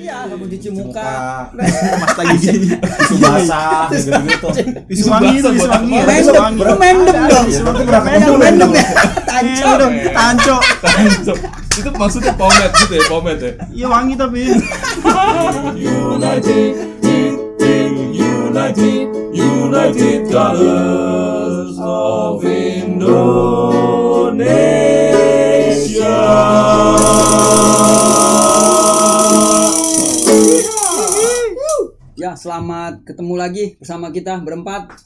Iya, sabun cuci Cuci muka. pasta gigi, tisu basah, gitu-gitu. Tisu wangi itu, tisu wangi. ya, tisu Mendem, wangi. dong. Tisu wangi berapa Yang kilo mendem itu? ya. Tanco Iya dong, dong. tanco. itu maksudnya pomade gitu ya pomade ya Iya wangi tapi. United United United Colors of Indonesia selamat ketemu lagi bersama kita berempat.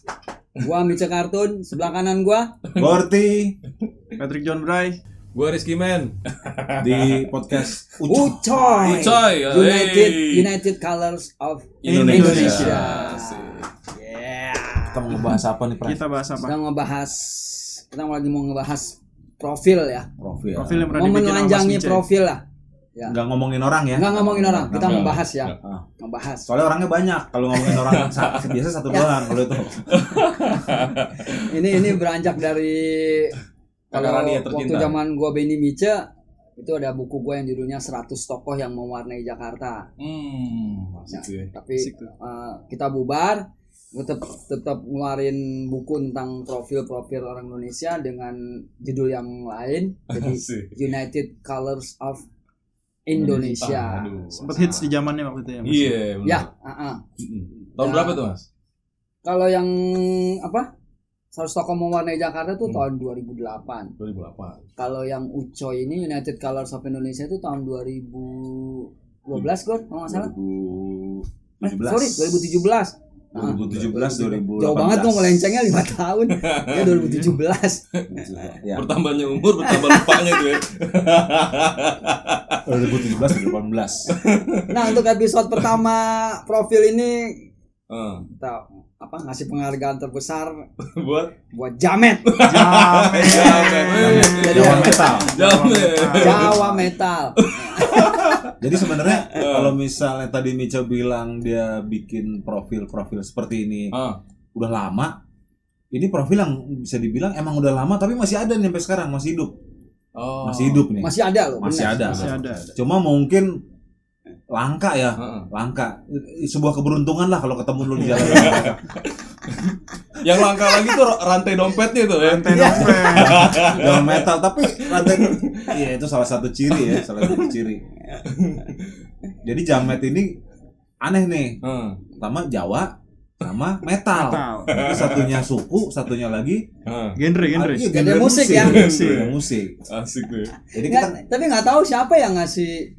Gua Mica Kartun, sebelah kanan gua. Gorti Patrick John Bray. Gua Rizky Man di podcast Ucu. Ucoy. Ucoy, ya, United hey. United Colors of Indonesia. Indonesia. Yeah. Kita mau ngebahas apa nih, Pras? Kita bahas apa? Kita ngebahas kita lagi mau ngebahas profil ya. Profil. Profil yang pernah Mau menelanjangi Mice. profil lah. Ya. Nggak ngomongin orang ya? Enggak ngomongin orang, kita membahas ya. Nggak. Ah. Ngebahas. Soalnya orangnya banyak. Kalau ngomongin orang sa- biasa satu doang kalau itu. Ini ini beranjak dari kalau waktu zaman gua Benny Mice itu ada buku gua yang judulnya 100 tokoh yang mewarnai Jakarta. hmm ya Tapi eh, kita bubar tetap tetap ngeluarin buku tentang profil-profil orang Indonesia dengan judul yang lain jadi. United Colors of Indonesia. Aduh, Sempet hits di zamannya waktu itu ya. Iya benar. Ya, ah-ah. Mm-mm. tahun Ya. berapa tuh mas kalau yang apa? Saus Tokoh Mewarnai Jakarta tuh Hmm. tahun 2008. 2008 Kalau yang Ucoy ini United Colors of Indonesia itu tahun 2012 Gor, kalau nggak salah. Eh, 2017. sorry, 2017. Nah, 2017 2018. Jauh banget dong melencengnya 5 tahun. Ya 2017. Ya. bertambahnya umur bertambah lupanya tuh ya 2017 2018. Nah, untuk episode pertama profil ini Eh, kita apa ngasih penghargaan terbesar buat buat Jamet. Jamet. Jamet. Jawa metal. Jamet Jawa Metal. Jadi sebenarnya kalau misalnya tadi Mica bilang dia bikin profil-profil seperti ini ah udah lama, ini profil yang bisa dibilang emang udah lama tapi masih ada nih sampai sekarang masih hidup, oh masih hidup nih, Masih ada loh. masih bener. ada. Masih ada. Cuma mungkin langka ya, Heeh. langka. Sebuah keberuntungan lah kalau ketemu lu di jalan. yang langka lagi tuh rantai dompetnya tuh ya Rantai dompet. Jalan metal tapi rantai iya itu salah satu ciri ya, salah satu ciri. Jadi jamet ini aneh nih. Heeh. Pertama Jawa sama metal. Metal. Itu satunya suku, satunya lagi Heeh. Genre, genre. Ah, iya, Genre musik ya. Genre musik. asik tuh ya. Jadi kita Nggak- tapi nggak tahu siapa yang ngasih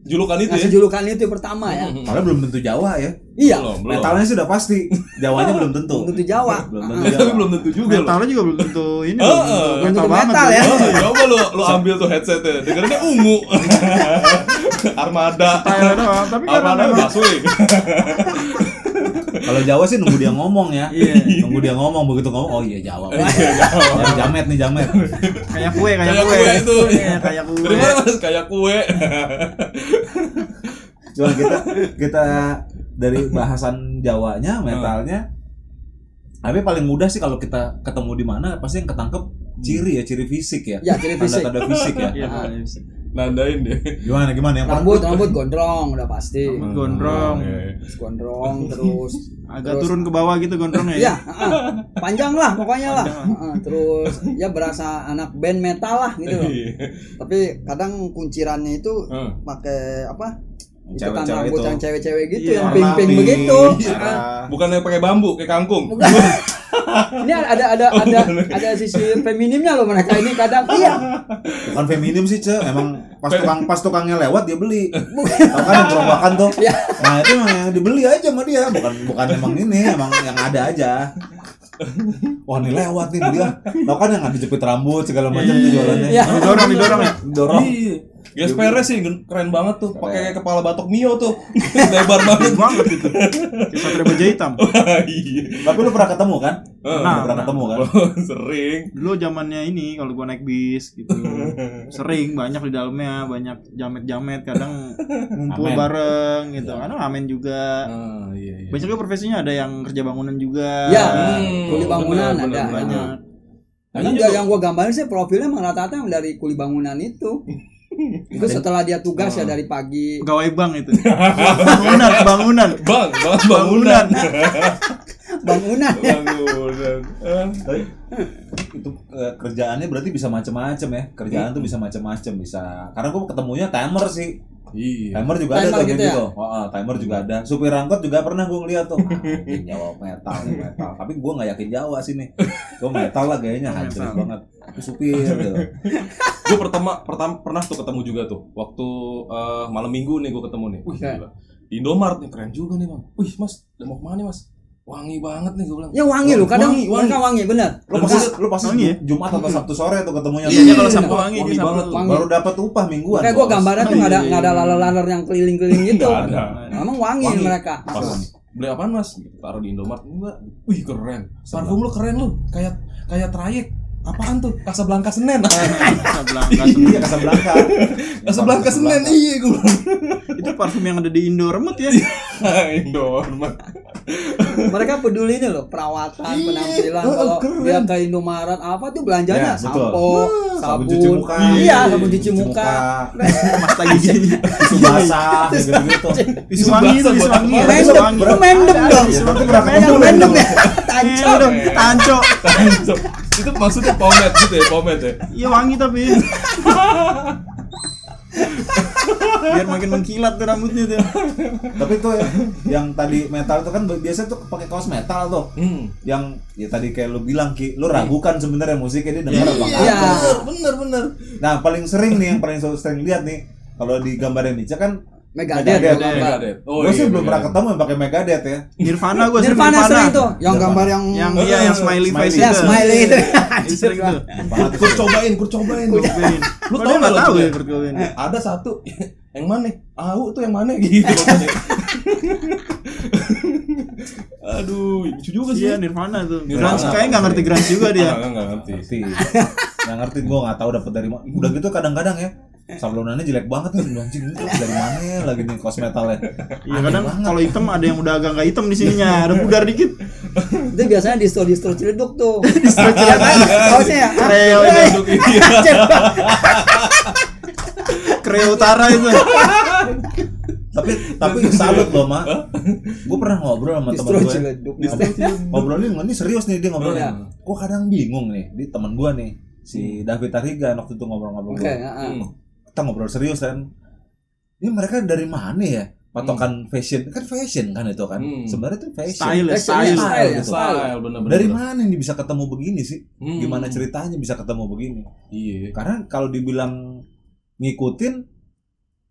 julukan itu ya ngasih julukan itu pertama ya. Soalnya belum tentu Jawa ya. Iya. belum belum Metalnya sudah pasti. Jawanya belum tentu. Belum tentu Jawa. Belum tentu tapi belum tentu juga loh Metalnya juga belum tentu ini. Belum tentu oh. Belum tentu banget metal loh. ya. Coba lu lu ambil tuh headsetnya dengerannya ungu armada Style doang, tapi armada busway Kalau Jawa sih nunggu dia ngomong ya. Iya. Nunggu dia ngomong begitu ngomong oh iya Jawa. Jadi jamet nih jamet. kayak kue, kayak Kayak kue. kue itu. Iya, kayak kue. dari mana mas kayak kue Cuma kita kita dari bahasan Jawanya, metalnya tapi paling mudah sih kalau kita ketemu di mana pasti yang ketangkep ciri ya, ciri fisik ya. Ya, ciri fisik. Tanda-tanda fisik ya. Iya, Ah. Iya, nandain deh Gimana gimana yang Rambut rambut gondrong udah pasti. Rambut gondrong. Iya. Terus gondrong terus Agak Terus- turun ke bawah gitu gondrongnya Iya, heeh. panjang lah pokoknya lah. Panjang Heeh, terus ya berasa anak band metal lah gitu loh. Iya. Tapi kadang kuncirannya itu Heeh. pakai apa? Itu kan Cewek-cewek rambut itu. yang cewek-cewek gitu Iya, yang pink-pink pink, begitu. merah. bukannya pakai bambu kayak kangkung Ini ada ada ada ada sisi feminimnya loh mereka ini kadang iya. Bukan feminim sih, Ce. Emang pas tukang pas tukangnya lewat dia beli. Tahu kan yang gerombokan tuh. Iya. Nah, itu emang yang dibeli aja sama dia, bukan bukan emang ini, emang yang ada aja. Wah, ini lewat nih dia. Tahu kan yang ada jepit rambut segala macam tuh jualannya. Iya. Didorong, didorong ya. Dorong. Iya. Gas Perez sih keren banget tuh, pakai kepala batok Mio tuh, lebar banget. Banget gitu. Kayak satria baja hitam. Iya. Tapi lu pernah ketemu kan? Heeh. Nah, pernah ketemu kan? Sering. Dulu zamannya ini kalau gua naik bis gitu. Sering banyak di dalamnya, banyak jamet-jamet kadang ngumpul Amen. bareng gitu. Kadang amen juga. Ah, iya, iya. Banyak juga profesinya ada yang kerja bangunan juga. Ya, Hmm, kuli bangunan ada. banyak. Juga- yang gua gambarin sih profilnya emang rata-rata yang dari kuli bangunan itu. Itu setelah dia tugas ya dari pagi. Pegawai bank itu. bangunan, bangunan. Bang, bang bangunan. Bangunan bangunan. Eh, Tapi itu eh, kerjaannya berarti bisa macam-macam ya. Kerjaan tuh bisa macam-macam, bisa. Karena gue ketemunya timer sih. Iya. Timer juga ada Timer tuh gitu gitu. ya? tuh. Oh, timer juga ada. Supir angkot juga pernah gue ngeliat tuh. Anjing Jawa metal nih metal. Tapi gue nggak yakin Jawa sih nih. Gue metal lah gayanya hancur banget. Tapi supir gitu. gue pertama pertama pernah tuh ketemu juga tuh waktu eh, malam minggu nih gue ketemu nih wih di Indomaret nih keren juga nih bang wih mas mau ke mana nih, mas wangi banget nih gue bilang Ya wangi loh, kadang Wangi, wangi. mereka wangi bener. Lu pasti lu pasti Wangi ya? Jumat atau Sabtu sore tuh ketemunya. Iya, iya, kalau Iya, Sabtu wangi wangi, wangi banget. Wangi. Baru dapat upah mingguan. Kayak gue gambarnya tuh Oh, nggak ada iya, nggak ada iya. laler-laler yang keliling-keliling gitu. Ada. Emang wangi, Wangi. mereka. pas beli apaan mas taruh di Indomaret mbak wih keren parfum lu keren lu kayak kayak trayek apaan tuh Casablanca Senen Casablanca Iya, Casablanca. Casablanca Senen iya gue itu parfum yang ada di Indomaret ya. Indomaret Mereka peduli ini loh perawatan, Iya. penampilan. Oh, Kalau keren. dia ke Indomaret apa tuh belanjanya? Ya. Sampo, Sabun sabun, cuci muka. Iya, sabun cuci muka. Pasta gigi. Tisu basah gitu-gitu. Tisu wangi tisu wangi. tisu wangi. dong. Iya, bulan mendem dong? ya, tanco Iya, dong. Tanco. Itu maksudnya pomade gitu ya pomade ya Iya wangi tapi. Biar makin mengkilat tuh rambutnya tuh. Tapi tuh ya, yang tadi metal itu kan biasa tuh pakai kaos metal tuh. hmm. Yang ya tadi kayak lu bilang Ki, lu ragukan sebenarnya musiknya dia dengar apa enggak. Iya. bener bener bener Nah, paling sering nih yang paling sering lihat nih kalau di gambarnya Nica kan Megadeth, Megadeth. Oh, gue sih iya, belum pernah ketemu yang pakai Megadeth ya. Nirvana gue sering Nirvana Nirvana. sering tuh, yang gambar yang Yang iya yang smiley face Smiley. ya itu. smiley itu. Itu sering tuh. Banget. Kur cobain, kur cobain. Lu tau dia nggak nggak lo tahu ya Kurt Cobain? Ada satu yang mana? Au tuh yang mana gitu. Aduh, lucu juga sih. Iya Nirvana tuh. Nirvana. Grunge kayaknya nggak ngerti grunge juga dia. Enggak, enggak ngerti. Ngerti. Nggak ngerti gue nggak tahu dapat dari mana. Udah gitu kadang-kadang ya sablonannya jelek banget nih anjing ini dari mana ya lagi nih kos metalnya. Iya kadang kalau hitam ada yang udah agak nggak hitam di sininya, ada pudar dikit. Itu biasanya distro distro ciledug tuh. Distro ciledug kan kaosnya ya. Kreo itu, Untuk iya. kreo utara itu. tapi tapi salut loh mak. Gue pernah ngobrol sama teman gue. ciledug. Ngobrolin ini serius nih dia ngobrolnya. Iya. Gue kadang bingung nih di teman gue nih si David Tariga waktu itu ngobrol-ngobrol. Oke, gua. heeh. Hmm. Kita ngobrol serius kan. Ini mereka dari mana ya? Patokan fashion kan fashion kan itu kan. Hmm. Sebenarnya itu fashion. Style, ya, Style, style. style, gitu. Style bener-bener. Dari mana ini bisa ketemu begini sih? Hmm. Gimana ceritanya bisa ketemu begini? Iya. Karena kalau dibilang ngikutin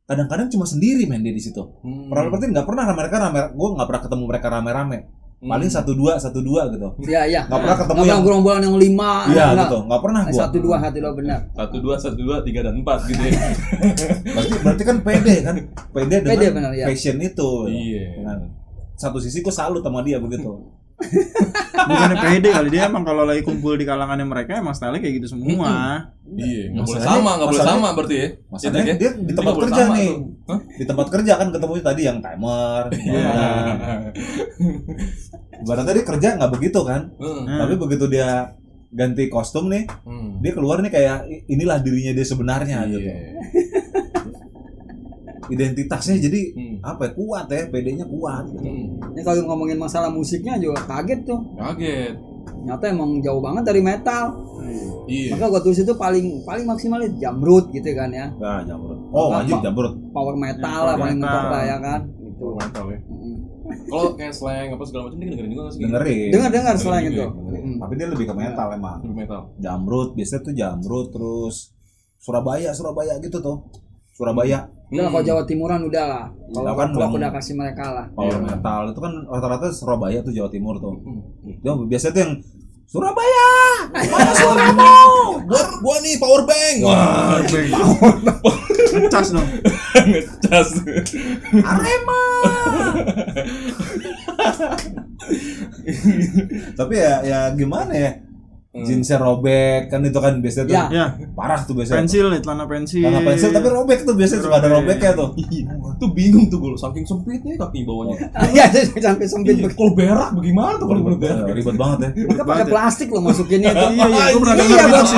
kadang-kadang cuma sendiri main dia di situ. Hmm. Pernah berarti nggak pernah mereka rame, gue nggak pernah ketemu mereka rame-rame. Hmm. Paling satu dua satu dua gitu. Iya, iya. Nggak pernah ketemu Nggak yang gerombolan yang lima. iya nggak. gitu, nggak pernah gue. Satu dua satu dua benar. satu dua satu dua tiga dan empat gitu ya. Berarti, berarti kan pede kan, pede dengan Pede benar, ya. fashion itu. Iya. Dengan satu sisi gue salut sama dia begitu. Bukannya pede kali dia emang kalau lagi kumpul di kalangannya mereka emang style kayak gitu semua. Iya, nggak boleh sama, nggak boleh sama berarti ya. Masalahnya Iya, dia ya? di Itu tempat kerja nih. Di tempat kerja kan ketemu tadi yang timer. Iya. Berarti tadi kerja nggak begitu kan? Hmm. Hmm. Tapi begitu dia ganti kostum nih, Hmm. dia keluar nih kayak "I- inilah dirinya dia sebenarnya Iya. gitu. Identitasnya jadi Hmm. apa ya kuat ya, PD-nya kuat. Gitu. Hmm. Ini kalau ngomongin masalah musiknya juga kaget tuh. Kaget. Nyata emang jauh banget dari metal. Iya. Maka gua tulis itu paling paling maksimal itu jamrut gitu kan ya. Nah, jamrut. Oh, Apa? anjing jamrut. Power metal Ya, lah power paling metal. lah ya kan. Gitu. Mantap ya. Mm. Kalau kayak slang apa segala macam dia dengerin juga sih? Dengerin. Dengar-dengar selain juga itu. ya, Dengerin. Mm. Tapi dia lebih ke metal emang. Heavy metal. Jamrut, biasanya tuh jamrut terus Surabaya, Surabaya gitu tuh. Surabaya Udah lah, kalau Jawa Timuran udah lah. Kalau kan kalau yang- udah kasih mereka lah. power Iya. metal itu kan rata-rata Surabaya tuh Jawa Timur tuh. Hmm. Dia biasanya tuh yang Surabaya. Mana suaramu? Gua gua nih power bank. Wah, Ngecas dong. ngecas. Arema. Tapi ya ya gimana ya? Jeansnya robek kan itu kan biasanya tuh Ya. Ya, parah tuh biasanya. pensil nih, celana pensil. Karena pensil tapi robek tuh biasanya suka ada Robek. robeknya tuh. Iya, tuh bingung tuh gue saking sempitnya kaki bawahnya. Iya, sampai sempit Iya. Kalau berak bagaimana tuh kalau berak? Ya, ribet banget ya. Mereka pakai plastik loh masukinnya tuh. Iya, iya, gue pernah Iya, buat itu.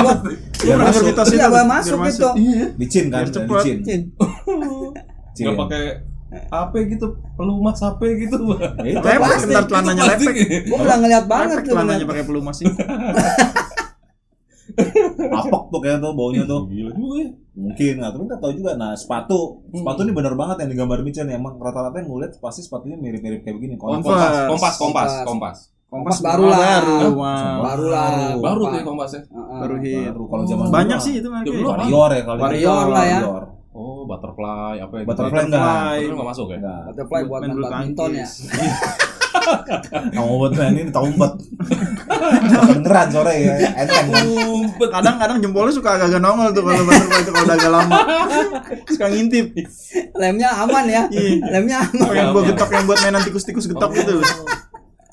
Gue pernah masuk. Iya, itu. masuk itu. Licin kan, ya. Licin. Nggak pakai HP gitu, pelumas HP gitu. Ya, itu Lepek, plastik. ntar celananya lepek. Gue pernah ngeliat banget tuh. celananya ngeliat. pakai pelumas sih. Apok tuh kayak tuh baunya tuh. Gila juga ya. Mungkin nggak tapi nggak tahu juga. Nah sepatu, sepatu ini bener banget yang digambar Michan ya. Emang rata-rata yang gue lihat pasti sepatunya mirip-mirip kayak begini. Kompas, kompas, kompas, Kompas. kompas. Kompas baru lah. Baru. Baru lah. Baru tuh Kompas. ya kompasnya. Heeh. Baru hit. Kalau zaman Banyak sih mah. itu Ya, belum. mereka. Warrior ya kalau Warrior lah ya. Oh, butterfly apa ya? Butterfly enggak? Butterfly nggak masuk ya? Enggak. Butterfly buat main badminton ya. Kamu buat main ini tahu umpet. Kedengeran sore ya. Enteng kan. Kadang-kadang jempolnya suka agak-agak nongol tuh kalau butterfly itu kalau udah agak lama. Suka ngintip. Lemnya aman ya. Iya. Lemnya aman. Oh, yang buat getok yang buat mainan tikus-tikus getok gitu loh.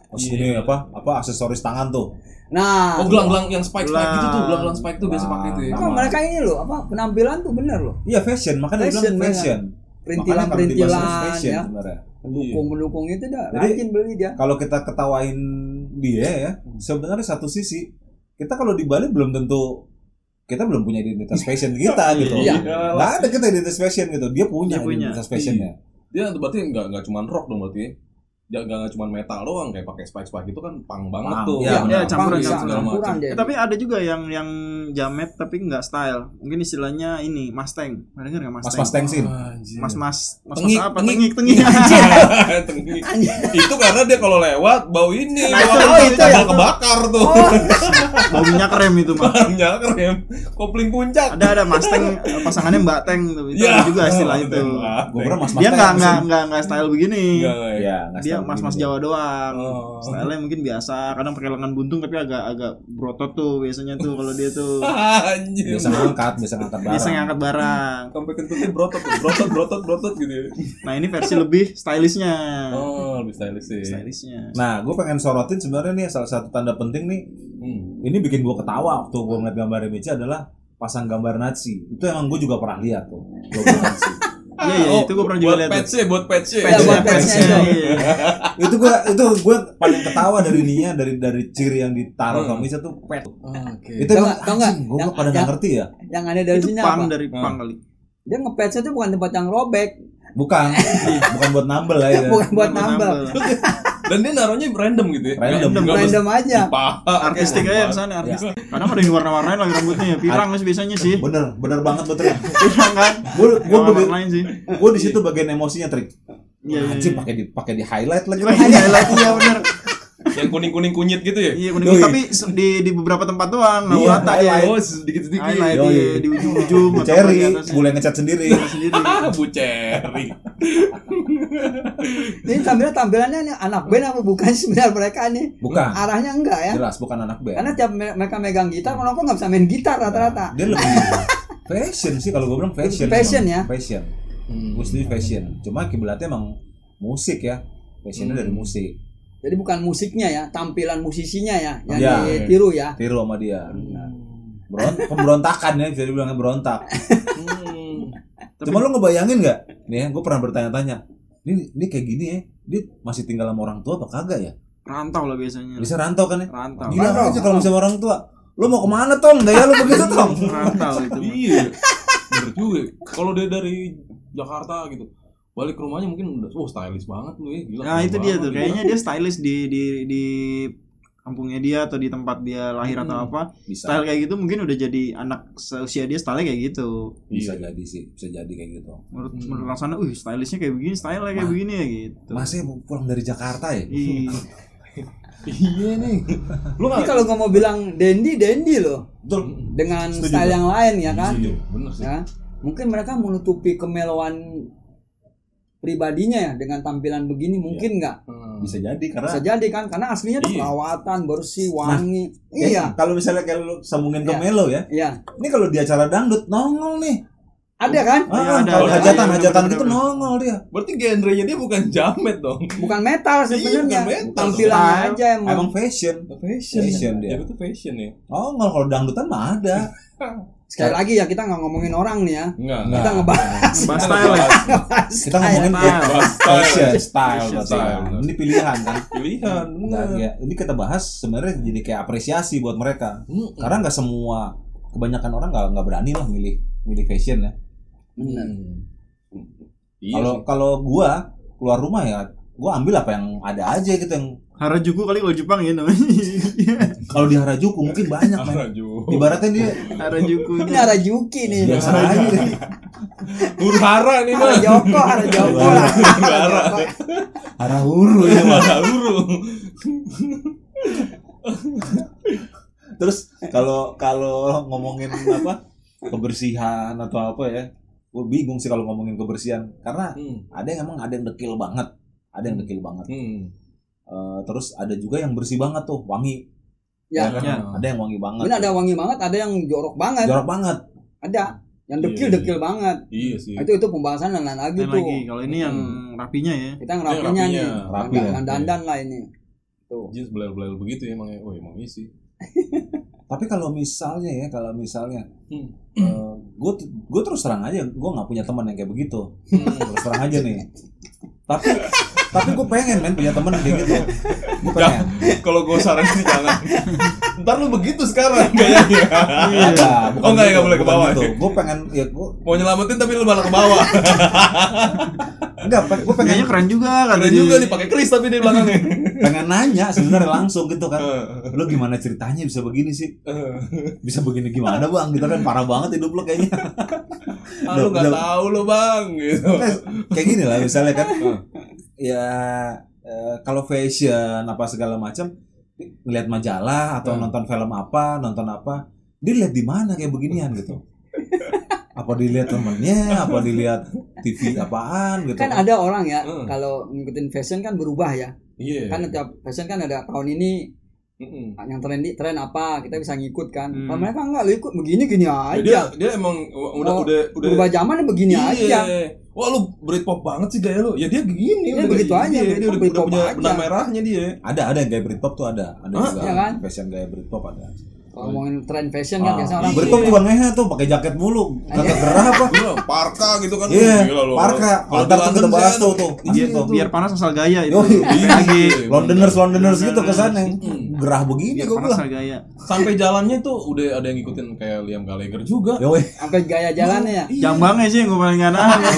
Terus ini apa? Apa aksesoris tangan tuh? Nah, Oh, gelang-gelang yang spike-spike Gelang. gitu tuh, gelang-gelang spike tuh biasa pakai itu ya. Nah, mereka ini loh, apa penampilan tuh bener loh. Iya fashion, makanya dia Fashion, bilang fashion. Makanya kalau dibahas Perintilan-perintilan fashion ya. sebenarnya. Pendukung-pendukung itu dah Jadi- rajin beli dia. Kalau kita ketawain dia ya, sebenarnya satu sisi kita kalau di Bali belum tentu kita belum punya identitas fashion kita gitu. Iya. Nggak ada kita identitas fashion gitu. Dia punya, Dia punya. identitas fashionnya. Dia berarti nggak nggak cuma rock dong berarti. Ya? Nggak nggak cuma metal doang kayak pakai spike-spike itu kan pang banget Punk, tuh. iya, Iya, benar. campuran campuran. segala campuran macam. Eh, tapi ada juga yang yang jamet tapi nggak style. Mungkin istilahnya ini Mustang. Pernah nggak Mas Mustang? Mas Tengsin. Mas mas mas mas Tengik, apa? tengik. Tengik tengik. Tengik. itu karena dia kalau lewat bau ini, Nah, bau apa? itu ya. kebakar tuh. Oh, Bau minyak rem itu mah. Minyak rem, kopling puncak. Ada ada Mustang pasangannya Mbak Teng tuh. Itu Ya. juga istilah itu. Gue pernah Mas Mas Dia nggak nggak nggak nggak style begini. Iya, nggak style mas mas begini. Jawa doang. Oh. Stylenya mungkin biasa. Kadang pakai lengan buntung tapi agak agak brotot tuh biasanya tuh kalau dia tuh Anjir. Biasa ngangkat, biasa ngangkat barang. bisa ngangkat barang. Sampai kentutnya brotot, brotot, brotot, brotot gitu. ya. Nah ini versi lebih stylishnya. Oh, lebih stylish sih. Stylishnya. Nah, gue pengen sorotin sebenarnya nih salah satu tanda penting nih. Hmm. Ini bikin gue ketawa waktu gue ngeliat gambar Micha adalah pasang gambar Nazi. Itu emang gue juga pernah lihat tuh. Nazi. Iya iya itu gue pernah juga buat lihat. tuh. patch buat patch Iya, buat patch-nya itu. Iya. itu gue itu gue paling ketawa dari ininya dari dari ciri yang ditaruh sama Micha tuh pet. Oke. Itu Tau nggak- gue Yang- pada nggak ngerti ya. yang aneh dari Itu sini pang apa? dari Hmm. pang kali. Dia ngepatch itu bukan tempat yang robek, Bukan, bukan buat nambel lah ya. bukan buat nambah. Dan dia naruhnya random gitu ya. Random. Random mesti aja. di paha, Artistik aja apa. ke sana artistik. Kadang ada yang warna-warnain lagi rambutnya ya. Pirang sih biasanya sih. Bener, bener banget betul. Pirang kan. Gue gue lain sih. gue di situ bagian emosinya trik. Iya iya. Anjing pakai di pakai di highlight lagi. Iya highlight iya benar. Yang kuning-kuning kunyit gitu ya. Iya kuning Yoi. tapi di di beberapa tempat doang, nggak Iya, rata dia. highlight. Oh, sedikit-sedikit. Highlight Yoi. iya, di ujung-ujung Bu atau Cherry, di boleh ngecat sendiri. sendiri. Ah, Bu Cherry. Ini tampilan tampilannya nih anak band apa bukan sebenarnya mereka nih? Bukan. Arahnya enggak ya? Jelas bukan anak band. Karena tiap me- mereka megang gitar, kalau nggak bisa main gitar rata-rata. Dia lebih fashion sih kalau gue bilang fashion. Fashion emang. ya? Fashion. Hmm. Gue sendiri fashion. Cuma kiblatnya emang musik ya. Fashionnya Hmm. dari musik. Jadi bukan musiknya ya, tampilan musisinya ya yang Iya. ditiru ya. Tiru sama dia. Beron pemberontakan ya, bisa dibilangnya berontak. Hmm. Cuma lu ngebayangin nggak? Nih, gue pernah bertanya-tanya. Ini, ini kayak gini ya, dia masih tinggal sama orang tua apa kagak ya? Rantau lah biasanya. Bisa rantau kan ya? Rantau. Gila Rantau. aja kalau misalnya orang tua. Lu mau ke mana Tong? Gaya lu begitu Tong? Rantau itu. Iya. Bener juga. Kalau dia dari Jakarta gitu, balik ke rumahnya mungkin udah oh stylish banget lu ya. Gila. Nah itu dia tuh kayaknya dia stylish di di di kampungnya dia atau di tempat dia lahir atau Hmm. apa Bisa. style kayak gitu mungkin udah jadi anak seusia dia style kayak gitu Bisa Iya. jadi sih, bisa jadi kayak gitu. menurut Hmm. menurut orang sana uh stylishnya kayak begini style kayak Ma- begini ya gitu Masa ya pulang dari Jakarta ya? Iya nih. Lu nggak kalau gua mau bilang dandy, dandy loh. Betul. Dengan Setuju, style Bang. yang lain ya kan? Setuju. Bener sih. Ya. Mungkin mereka menutupi kemelowan pribadinya ya dengan tampilan begini mungkin nggak Hmm. Bisa jadi karena bisa jadi kan karena aslinya tuh Iya. perawatan bersih wangi Ya, iya kalau misalnya kayak lu sambungin ke Iya. Melo ya. iya Ini kalau di acara dangdut nongol nih. Ada kan? Ah, Iya, ada, kalau ada. hajatan Iya, hajatan gitu nongol dia. Berarti genrenya dia bukan jamet dong. Bukan metal sebenarnya. Iya, bukan metal. Tampilannya Style. aja emang. Emang fashion. Fashion. Fashion dia. Ya, itu fashion ya. Nongol kalau dangdutan mah ada. Sekali lagi ya kita nggak ngomongin orang nih ya. Enggak. Nggak. Kita ngebahas Bahas style ya. Kita ngomongin Style. fashion, Style. style, style. Ini pilihan kan. Pilihan. Nah, ya, ini kita bahas sebenarnya jadi kayak apresiasi buat mereka. Karena nggak semua kebanyakan orang nggak nggak berani lah milih milih fashion ya. Bener. Hmm. Iya Kalau sih. kalau gua keluar rumah ya, gua ambil apa yang ada aja gitu yang Harajuku kali kalau Jepang ya namanya. kalau di Harajuku mungkin banyak men. Araju. Ibaratnya dia Harajuku. Ini Harajuki nih. biasa aja. Huru-hara nih mah. Harajoko, Harajoko. Harajoko. Harahuru ya mah. Huru. Terus kalau kalau ngomongin apa kebersihan atau apa ya, gue bingung sih kalau ngomongin kebersihan karena Hmm. ada yang emang ada yang dekil banget, ada yang dekil banget. Hmm. Eh, terus ada juga yang bersih banget tuh, wangi. Ya. kan? Ya. Ada yang wangi banget. Ini ada wangi banget, ada yang jorok banget. jorok banget. Ada yang Iya, dekil-dekil banget. Iya sih. Nah, itu itu pembahasan yang lain lagi Dan tuh. lagi kalau ini yang rapinya ya. Kita yang Yang rapinya nih. rapinya. Rapi yang, ya. yang dandan lah ini. Tuh. Jeans belel-belel begitu ya emang ya. Oh emang iya sih. Tapi kalau misalnya ya, kalau misalnya Hmm. Gue gue terus terang aja, gue nggak punya teman yang kayak begitu. Terus terang aja nih. Tapi tapi gue pengen men punya teman kayak gitu. Gue pengen. Kalau gue saranin sih jangan. Ntar lu begitu sekarang kayaknya. Enggak, bukan Oh, enggak, gitu, boleh ke bawah. Gitu. Gue pengen ya gue Mau nyelamatin tapi lu malah ke bawah. enggak, gue pengen Kayaknya keren juga kan Keren juga nih pakai kris tapi di belakangnya. pengen nanya sebenarnya langsung gitu kan. Lu gimana ceritanya bisa begini sih? Bisa begini gimana bang? Gitu kan parah banget hidup lu kayaknya. Ah, lu nggak tahu lu bang gitu. kayak gini lah misalnya kan. Ya eh, kalau fashion apa segala macam ngeliat majalah atau Hmm. nonton film apa, nonton apa, dia lihat di mana kayak beginian gitu. apa dilihat temennya, apa dilihat TV apaan gitu. Kan ada orang ya, Hmm. kalau ngikutin fashion kan berubah ya. Iya. Kan tiap fashion kan ada tahun ini Mm-mm. yang trendy tren apa, kita bisa ngikut kan. Hmm. Kalau mereka enggak lu ikut begini gini Ya, aja. dia dia emang udah Oh, udah udah Berubah zaman begini Iya. aja. Wah lu Britpop banget sih gaya lu. Ya dia begini. Dia udah begitu aja, Dia, dia udah, Britpop udah punya benang merahnya dia. ada ada yang gaya Britpop tuh ada, ada Hah? juga Iya kan? fashion gaya Britpop ada. Kalau ngomongin tren fashion kan Ah, biasa orang Britpop juga ngehe tuh pakai jaket mulu, kagak gerah apa? Parka gitu kan. Iya, parka. Kalau Ntar di tuh kita bahas tuh tuh. Iya, Asli tuh. biar panas asal gaya itu. Kayak lagi Londoners Londoners gitu ke sana. Mm. Gerah begini biar gue panas bilang. asal gaya. Sampai jalannya tuh udah ada yang ngikutin kayak Liam Gallagher juga. Sampai gaya jalannya ya. Jambangnya sih yang gue paling gak nahan.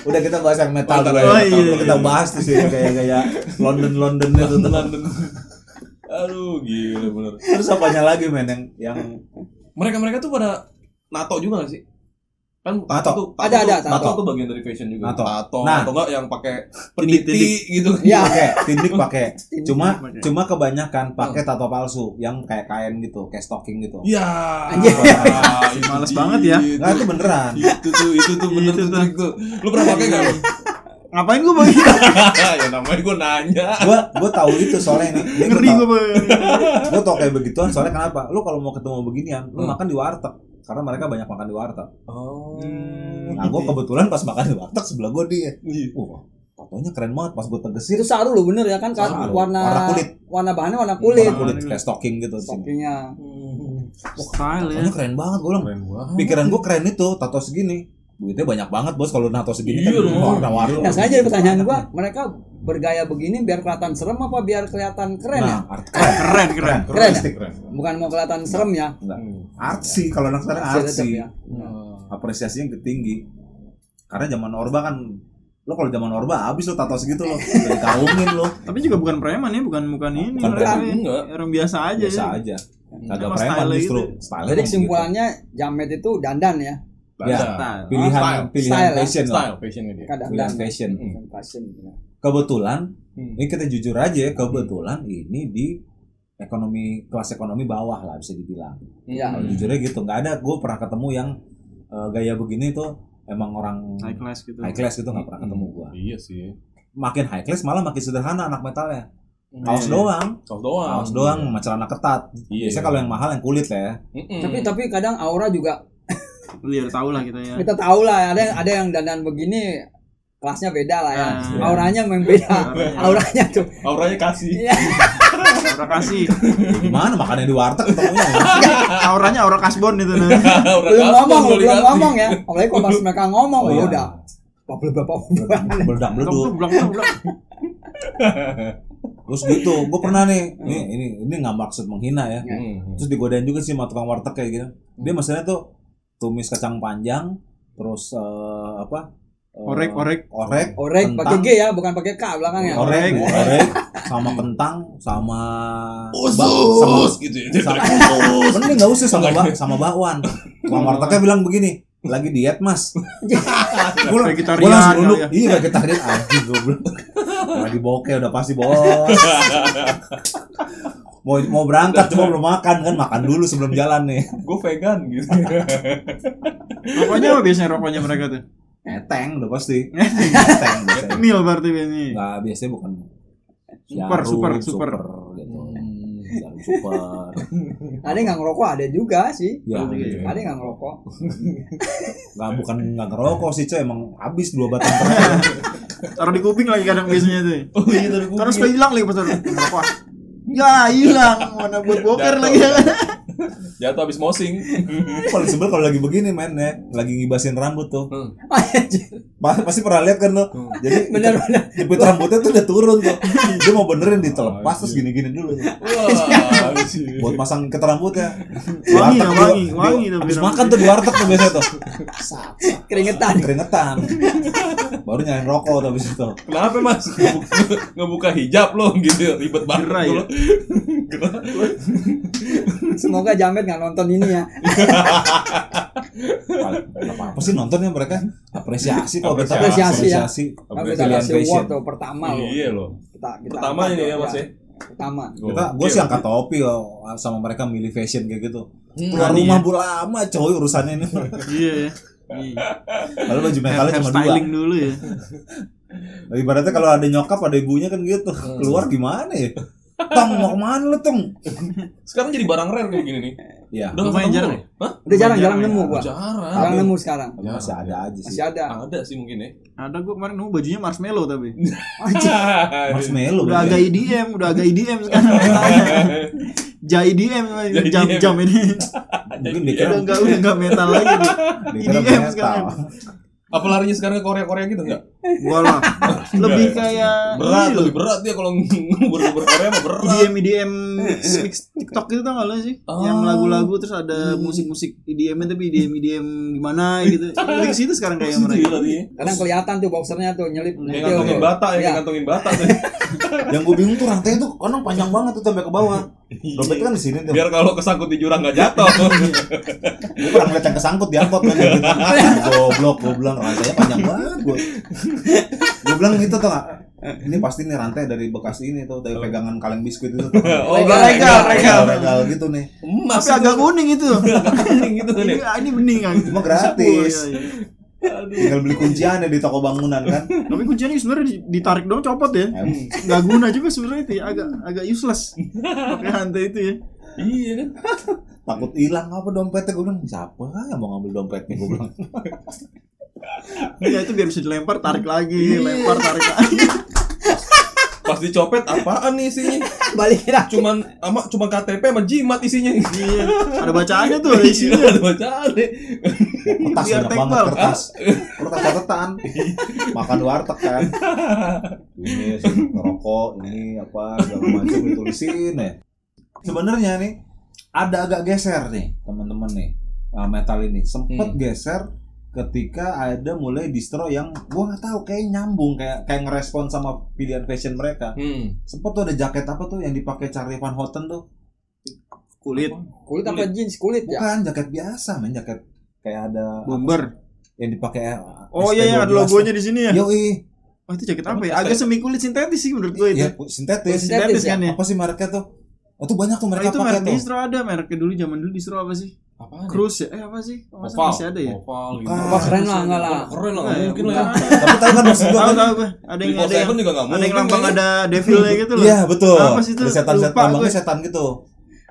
Udah kita bahas yang metal Oh, ya. oh, iya, Kita- Kita iya. bahas tuh sih gaya-gaya London London itu tuh. London. Aduh, gila bener. Terus apanya lagi men yang yang Mereka-mereka tuh pada nato juga gak sih? Kan Tato. tuh, Ada, tuh, ada, tato. tato. tuh bagian dari fashion juga. Tato. Tato. Nah. Atau enggak yang pakai peniti gitu. Iya. pakai tindik pakai. Cuma cuma kebanyakan pakai tato palsu yang kayak kain gitu, kayak stocking gitu. Iya. Anjir. Itu Males banget ya. Nah, itu beneran. Itu tuh, itu tuh bener Itu tuh. Lu pernah pakai enggak lu? Ngapain gue begitu? ya namanya gue nanya. Gua gua tahu itu soalnya nih. Ini Ngeri gua, gue. gua tahu kayak begituan soalnya kenapa? Lu kalau mau ketemu beginian, lu Hmm. makan di warteg. Karena mereka banyak makan di warteg. Oh. Nah, gua kebetulan pas makan di warteg sebelah gua dia. Wah, tatonya keren banget pas gua tegesin. Itu saru loh bener ya kan kan Saru. warna Warna kulit. warna bahannya warna kulit. Warna kulit kayak stocking gitu. Stockingnya. Style ya. Tatonya keren banget gua bilang. Keren banget. Pikiran gua keren itu, tato segini. Duitnya banyak banget bos kalau nato segini Iya kan warna-warni. Nah, saya jadi pertanyaan gua, mereka bergaya begini biar kelihatan serem apa biar kelihatan keren ya? Nah, art keren. Keren, keren. Keren ya? Artistik. Keren. Bukan mau kelihatan serem ya? Enggak. Artsy kalau anak sekarang Tetep artsy. ya. Apresiasinya tinggi. Karena zaman Orba kan lo kalau zaman Orba habis lo tato segitu lo udah dikawungin lo Tapi juga bukan preman ya, bukan bukan ini. Bukan mereka preman, ya. enggak. Orang biasa aja biasa ya. aja kagak preman justru gitu. Jadi kesimpulannya jamet itu dandan ya, Ya. Style. pilihan Style. pilihan Style, ya. fashion lah Style kan dandan. pilihan fashion Hmm. Fashion. ya. kebetulan Hmm. ini kita jujur aja ya kebetulan ini di ekonomi kelas ekonomi bawah lah bisa dibilang Iya. Kalau jujurnya gitu nggak ada gue pernah ketemu yang eh, gaya begini tuh emang orang High class gitu. high class gitu nggak pernah ketemu gue Iya sih. makin high class malah makin sederhana anak metalnya kaos Iya. doang Kaos doang. kaos doang sama celana ketat Iya. biasanya kalau yang mahal yang kulit lah ya Mm-mm. Tapi tapi kadang aura juga Iya, udah tahu lah kita ya. Kita tahu lah ada ada yang dandan begini kelasnya beda lah ya. Ah. Auranya memang beda. Auranya tuh. Auranya kasih. Iya. Aura kasih. Gimana makannya di warteg ketemunya ya? Auranya aura kasbon itu nah. Aura belum ngomong, belum ngomong ya. Apalagi kalau pas mereka ngomong Oh, ya iya. udah. Bapak bapak Meledak blok. Terus gitu, gue pernah nih, ini ini ini nggak maksud menghina ya. Hmm. Terus digodain juga sih sama tukang warteg kayak gitu. Dia maksudnya tuh tumis kacang panjang, terus eh, apa? eh, Orek orek. orek, Orek pakai G ya, bukan pakai K belakangnya. orek, Orek. orek, sama kentang, sama Usus sama gitu ya. sama mending nggak usah sama bak sama bakwan. Tukang wartegnya bilang begini, lagi diet mas. Gue Vegetarian langsung kali duduk, ya. iya vegetarian anjing gue. Lagi bokeh udah pasti bos. mau mau berangkat cuma belum makan kan makan dulu sebelum jalan nih Gue vegan gitu. Rokoknya apa biasanya rokoknya mereka tuh? Eteng udah pasti. Eteng biasanya. Mil berarti biasanya. Nggak biasanya bukan Super, jarum, super, super. gitu. Hmm. Jarum super. Ada yang nggak ngerokok ada juga sih. Ya, Iya. Ada yang nggak ngerokok. nggak bukan nggak ngerokok sih cuy emang habis dua batang terakhir. Taruh di kuping lagi kadang biasanya tuh. Oh iya tadi gue. Terus kayak hilang lagi pas taruh. Ya hilang mana buat boker lagi ya. Jatuh habis mosing. Paling sebel kalau lagi begini men ya, lagi ngibasin rambut tuh. Hmm. Pa- Pasti pernah lihat kan lo. Jadi Bener bener. jepit rambutnya tuh udah turun tuh. Dia mau benerin ditelepas terus gini-gini dulu. Wah. Buat masang ikat rambutnya. Wangi ya, wangi, wangi Habis makan tuh di warteg tuh biasanya tuh. Keringetan. Keringetan. Baru nyalain rokok tuh habis itu. Kenapa mas? Ngebuka, hijab lo gitu ribet banget Gerah ya? Semoga Jamet nggak nonton ini ya. Apa, apa sih nontonnya mereka? Apresiasi kok kita Apresiasi, ya. apresiasi. Kasih fashion. award tuh pertama loh. Iya lo. Kita, kita Pertama ini ya loh, mas ya. Pertama. Kita gue sih angkat topi loh sama mereka milih fashion kayak gitu. Hmm, Keluar Berani rumah ya. bu lama coy urusannya ini. Iya ya. Iya. Kalau baju metalnya Hair cuma dua. styling dulu ya. Ibaratnya kalau ada nyokap ada ibunya kan gitu. Keluar gimana ya? Tong mau ke mana lu tong? Sekarang jadi barang rare kayak gini nih. Ya, Udah Lumayan ketemu jarang lo. Hah? Udah jarang Jarang ya. nemu gua. Jarang. Jarang nemu sekarang. tapi masih ada aja sih. Masih ada. Ada sih mungkin ya. Ada gua kemarin nemu bajunya marshmallow tapi. Marshmallow. Udah agak IDM, udah agak IDM sekarang. Jai IDM jam-jam ini. Mungkin Udah enggak udah enggak metal lagi. IDM sekarang. Apa larinya sekarang ke Korea Korea gitu enggak? Gua lah. Lebih kayak Berat, loh. lebih berat dia kalau ngubur ngubur Korea mah berat. IDM IDM mix TikTok itu tau gak lo sih? Oh. Yang lagu-lagu terus ada musik-musik IDM tapi IDM IDM gimana gitu. Lebih ke situ sekarang kayak mereka. Gila dia. Kadang kelihatan tuh boxernya tuh nyelip Kayak nyelip ngantongin bata ya, Iya. kayak ngantongin bata tuh. Yang gue bingung tuh rantainya tuh kadang panjang banget tuh sampai ke bawah. Dompetnya kan di sini tuh. Biar kalau kesangkut di jurang nggak jatuh. Gue pernah ngeliat yang kesangkut di angkot kan gitu. Goblok, gue bilang rantainya panjang banget gue. Gue bilang gitu tuh gak? Ini pasti nih rantai dari bekas ini tuh, dari pegangan kaleng biskuit itu. Tuh. Oh, Legal, legal, legal. Regal gitu nih. Emas Tapi agak kuning itu. kuning gitu nih. Ini, ini bening kan. Cuma gratis. Iya, iya. Tinggal beli kunciannya di toko bangunan kan. Tapi kuncinya sebenarnya di- ditarik dong copot ya. Em, Gak guna juga sebenarnya itu ya. Agak agak useless. Pakai rantai itu ya. Iya kan. takut hilang apa dompetnya gue bilang siapa yang mau ngambil dompetnya gue bilang Ya itu biar bisa dilempar, tarik lagi, lempar, tarik lagi. Pas dicopet apaan nih isinya? Balikin lagi. Cuman ama cuma KTP sama jimat isinya. Iya. Ada bacaannya tuh Iya, isinya. ada bacaan deh. kertas Biar banyak banget kertas kertas catatan makan warteg kan ini sih, ngerokok ini apa segala macam ditulisin ya sebenarnya nih ada agak geser nih teman-teman nih uh, metal ini sempet Hmm. geser ketika ada mulai distro yang gua nggak tahu kayak nyambung kayak kayak ngerespon sama pilihan fashion mereka Hmm. sempet tuh ada jaket apa tuh yang dipakai Charlie Van Houten tuh Kulit, Kulit apa jeans kulit ya? bukan jaket biasa men jaket kayak ada bomber. yang dipakai Oh iya iya ada logonya di sini ya. Yoi, Oh itu jaket apa ya? Agak semi kulit sintetis sih menurut gue itu. Iya, sintetis. Sintetis ya? kan ya. Apa sih mereknya tuh? Oh, tuh banyak tuh Oh, mereka itu pakai merek tuh. distro ada mereknya dulu zaman dulu distro apa sih? Apaan? ya? Cruise ya? Eh apa sih? Oh, masa Oval. masih ada ya? Oval gitu. Bukan. Wah keren lah enggak lah. Keren lah, nggak mungkin lah ya. Tapi tahu kan maksud gua kan? Ada yang ada yang juga nggak ada yang mungkin lambang ada devilnya gitu loh. Iya, betul. Apa sih itu? Ada setan setan lambangnya setan gitu.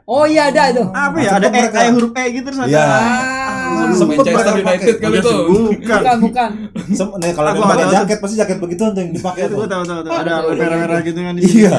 Oh iya ada itu. Apa ya? Ada E kayak huruf E gitu terus ada. Iya. Ah. Sempet Manchester United pakai. kali itu. Bukan. Bukan, nih kalau dia pakai jaket pasti jaket begitu tuh yang dipakai Itu tuh. gue tahu tahu tahu. Ada Tahu. merah-merah gitu kan di Iya.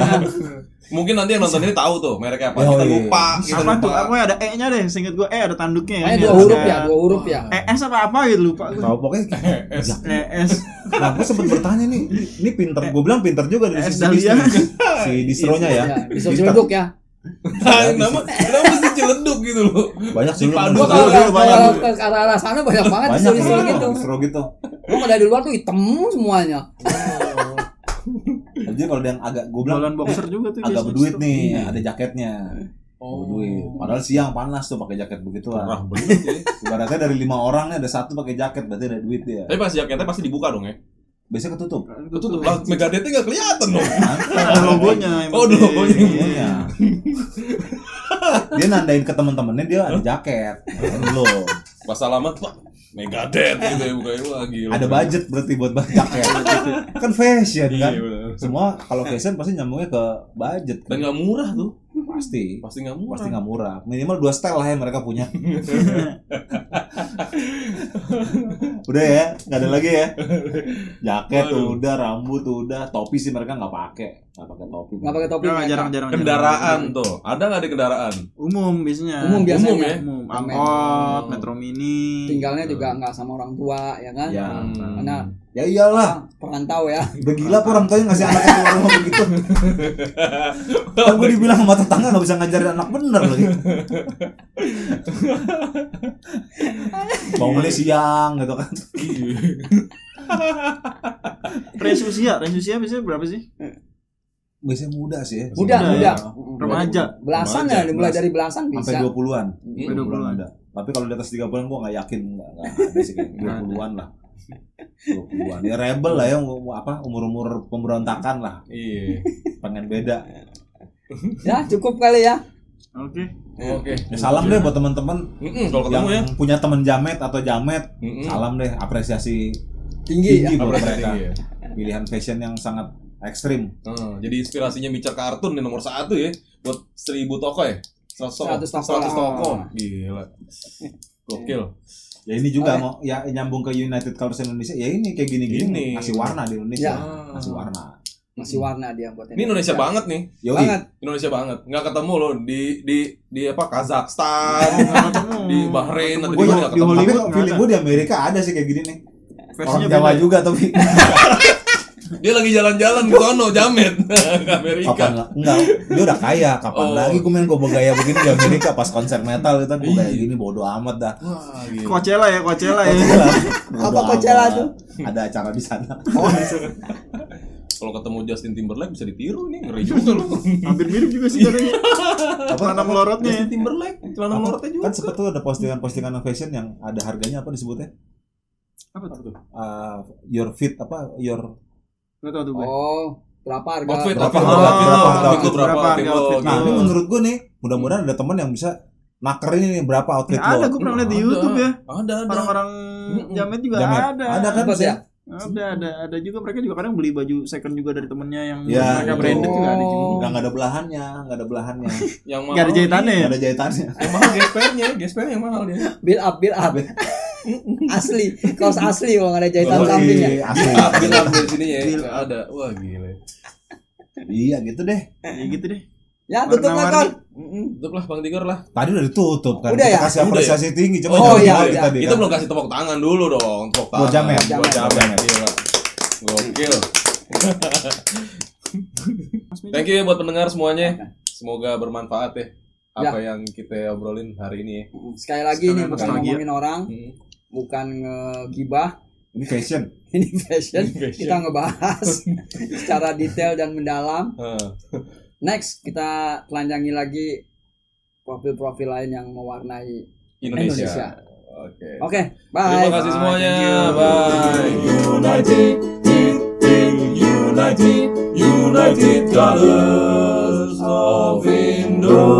Mungkin nanti yang nonton ini tahu tuh mereknya apa. Oh, Kita iya. lupa, kita Apa tuh? Apa ada E-nya deh? Seingat gue E ada tanduknya ya. Kayaknya dua huruf ya, dua huruf ya. ES apa apa gitu lupa gue. Tahu pokoknya Es. ES. Nah, gue sempet bertanya nih, ini pinter, gue bilang pinter juga dari Es sisi si distronya ya. Ya, Pinter. celeduk ya. Nah, nama kenapa mesti gitu loh. Banyak sih Dipadu Dulu, kalau ke arah sana banyak banget banyak distro distro gitu. distro gitu. Gua kalau dari luar tuh hitam semuanya. Jadi kalau yang agak gue bilang Jualan boxer juga tuh. agak berduit nih, Iya. ada jaketnya. Oh, Berduit. Padahal siang panas tuh pakai jaket begitu Murah lah. bener ya. Ibaratnya dari lima orang nih ada satu pakai jaket, berarti ada duit dia. Tapi pas jaketnya pasti dibuka dong ya. Biasanya ketutup. Ketutup lah, Megadeth nggak kelihatan dong. Ada logonya. Oh, ada logonya. Iya. dia nandain ke teman-temannya dia ada jaket. Belum. Pas alamat, Pak, Megadeth gitu ya bukannya wah gila. Ada budget berarti buat jaket. kan fashion kan. Iya, bener. Semua kalau fashion pasti nyambungnya ke budget. Dan nggak murah tuh. Pasti. Pasti nggak murah. Pasti nggak murah. Minimal dua style lah yang mereka punya. udah ya, nggak ada lagi ya. Jaket Waduh. udah, rambut udah, topi sih mereka nggak pakai, nggak pakai topi. Enggak pakai topi. Nggak, mereka. jarang-jarang. Kendaraan tuh. Ada nggak di kendaraan? Umum biasanya. Umum biasanya. Umum ya? Umum. Angkot. Metro Mini. Tinggalnya juga nggak sama orang tua ya kan. Ya. Karena ya iyalah. perantau ya. Udah gila apa orang tuanya ngasih anaknya keluar rumah begitu. Kan gue dibilang sama tetangga nggak bisa ngajarin anak bener lagi. Bangunnya siang gitu kan. Range usia, range usia biasanya berapa sih? Biasanya muda sih ya. Muda, Muda muda. ya. Remaja. Belasan Remaja, ya, mulai belas. dari belasan bisa. Sampai 20-an. Sampai 20 20-an. ada. Tapi kalau di atas 30-an gua nggak yakin nggak nggak ada sih kayak 20-an lah. 20-an. Ya rebel lah ya um- apa umur-umur pemberontakan lah. Iya. Pengen beda. Ya, cukup kali ya. Oke. Oke. Ya, salam deh buat teman-teman yang ketemu ya. punya teman jamet atau jamet. Mm-mm. Salam deh apresiasi Tinggi ya. tinggi buat Apresiasi, mereka. iya. Pilihan fashion yang sangat ekstrim. Hmm, jadi inspirasinya bicara kartun nih nomor satu ya buat seribu toko ya seratus toko 100 toko. Seratus toko gila gokil Ya ini juga Oke. mau ya nyambung ke United Colors Indonesia. Ya ini kayak gini-gini Ini. ngasih warna di Indonesia. Ya. Ngasih warna. Masih warna dia buat ini Indonesia banget nih Yoi. Banget. Indonesia banget nggak ketemu loh di di di apa Kazakhstan di Bahrain atau di mana di ketemu Hollywood feeling ada. gue di Amerika ada sih kayak gini nih. Versinya Orang Jawa juga tapi dia lagi jalan-jalan ke sono jamet. Ke Amerika. Kapan lah enggak dia udah kaya. Kapan Oh. lagi gue main gue gaya begini di Amerika pas konser metal itu. Gue kayak Iya. gini bodo amat dah. Wah gila Coachella ya, Coachella ya. Coachella. Apa Coachella tuh? ada acara di sana. Kalau ketemu Justin Timberlake bisa ditiru nih ngeri juga loh Hampir mirip juga sih katanya. apa Celana melorotnya. Justin Timberlake celana melorotnya juga. Kan sempet tuh ada postingan-postingan fashion yang ada harganya apa disebutnya? Apa tuh? Uh, your fit apa? Your Gak tau tuh gue. Oh, berapa harga? outfit Berapa Berapa outfit harga? lo, berapa Berapa outfit harga outfit? nah gitu. ini menurut gue nih mudah-mudahan ada teman yang bisa nakerin ini berapa outfit Ya, ada, lo gue pernah lihat di Ada. YouTube ya. ada ada Orang-orang jamet juga Jamet. ada. ada kan ya? Ada, ada, ada juga mereka juga kadang beli baju second juga dari temennya yang Ya, mereka itu. branded juga ada juga. nggak nggak ada belahannya nggak ada belahannya yang mahal Gak ada jahitannya ya? nggak ada jahitannya yang mahal gespernya gespernya yang mahal dia Build up, build up. asli, kaos asli kalau ada jahitan Yoi, sampingnya. asli. bilang dari sini ya. Ada. Wah gila. Iya gitu deh. Ya gitu deh. Ya, tutup lah kon. tutup lah bang Tigor lah. Tadi udah ditutup kan. Udah kita ya? kasih Udah apresiasi tinggi. Coba Oh, jangan iya, iya. tadi kita kan. belum kasih tepuk tangan dulu dong. Tepuk tangan. Buat jamet. buat Jamet. gila gokil. Thank you ya buat pendengar semuanya. Semoga bermanfaat ya. Apa yang kita obrolin hari ini ya. Sekali lagi ini Sekalian bukan ngomongin orang, Hmm bukan ngegibah ini fashion ini fashion, ini fashion. kita ngebahas secara detail dan mendalam next kita telanjangi lagi profil-profil lain yang mewarnai Indonesia, Indonesia. Oke. Okay. Okay, bye. Terima kasih semuanya. Bye. United, United, United Colors of Indonesia.